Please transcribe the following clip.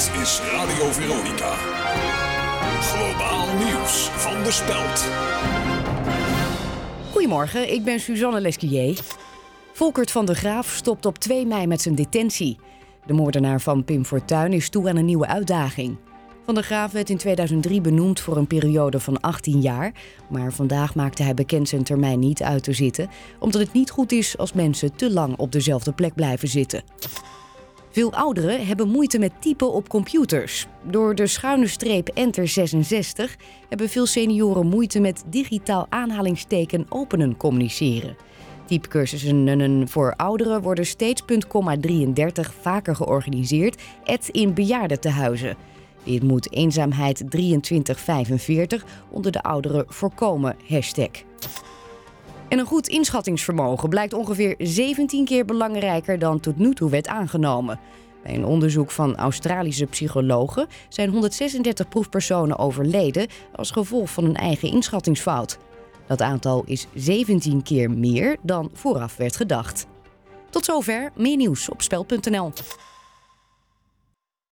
Dit is Radio Veronica. Globaal nieuws van de Speld. Goedemorgen, ik ben Suzanne Lesquier. Volkert van der Graaf stopt op 2 mei met zijn detentie. De moordenaar van Pim Fortuyn is toe aan een nieuwe uitdaging. Van der Graaf werd in 2003 benoemd voor een periode van 18 jaar. Maar vandaag maakte hij bekend zijn termijn niet uit te zitten, omdat het niet goed is als mensen te lang op dezelfde plek blijven zitten. Veel ouderen hebben moeite met typen op computers. Door de schuine streep Enter 66 hebben veel senioren moeite met digitaal aanhalingsteken openen communiceren. Typecursussen voor ouderen worden steeds punt 33 vaker georganiseerd, et in bejaardentehuizen. Dit moet eenzaamheid 2345 onder de ouderen voorkomen. Hashtag. En een goed inschattingsvermogen blijkt ongeveer 17 keer belangrijker dan tot nu toe werd aangenomen. Bij een onderzoek van Australische psychologen zijn 136 proefpersonen overleden als gevolg van een eigen inschattingsfout. Dat aantal is 17 keer meer dan vooraf werd gedacht. Tot zover, meer nieuws op spel.nl.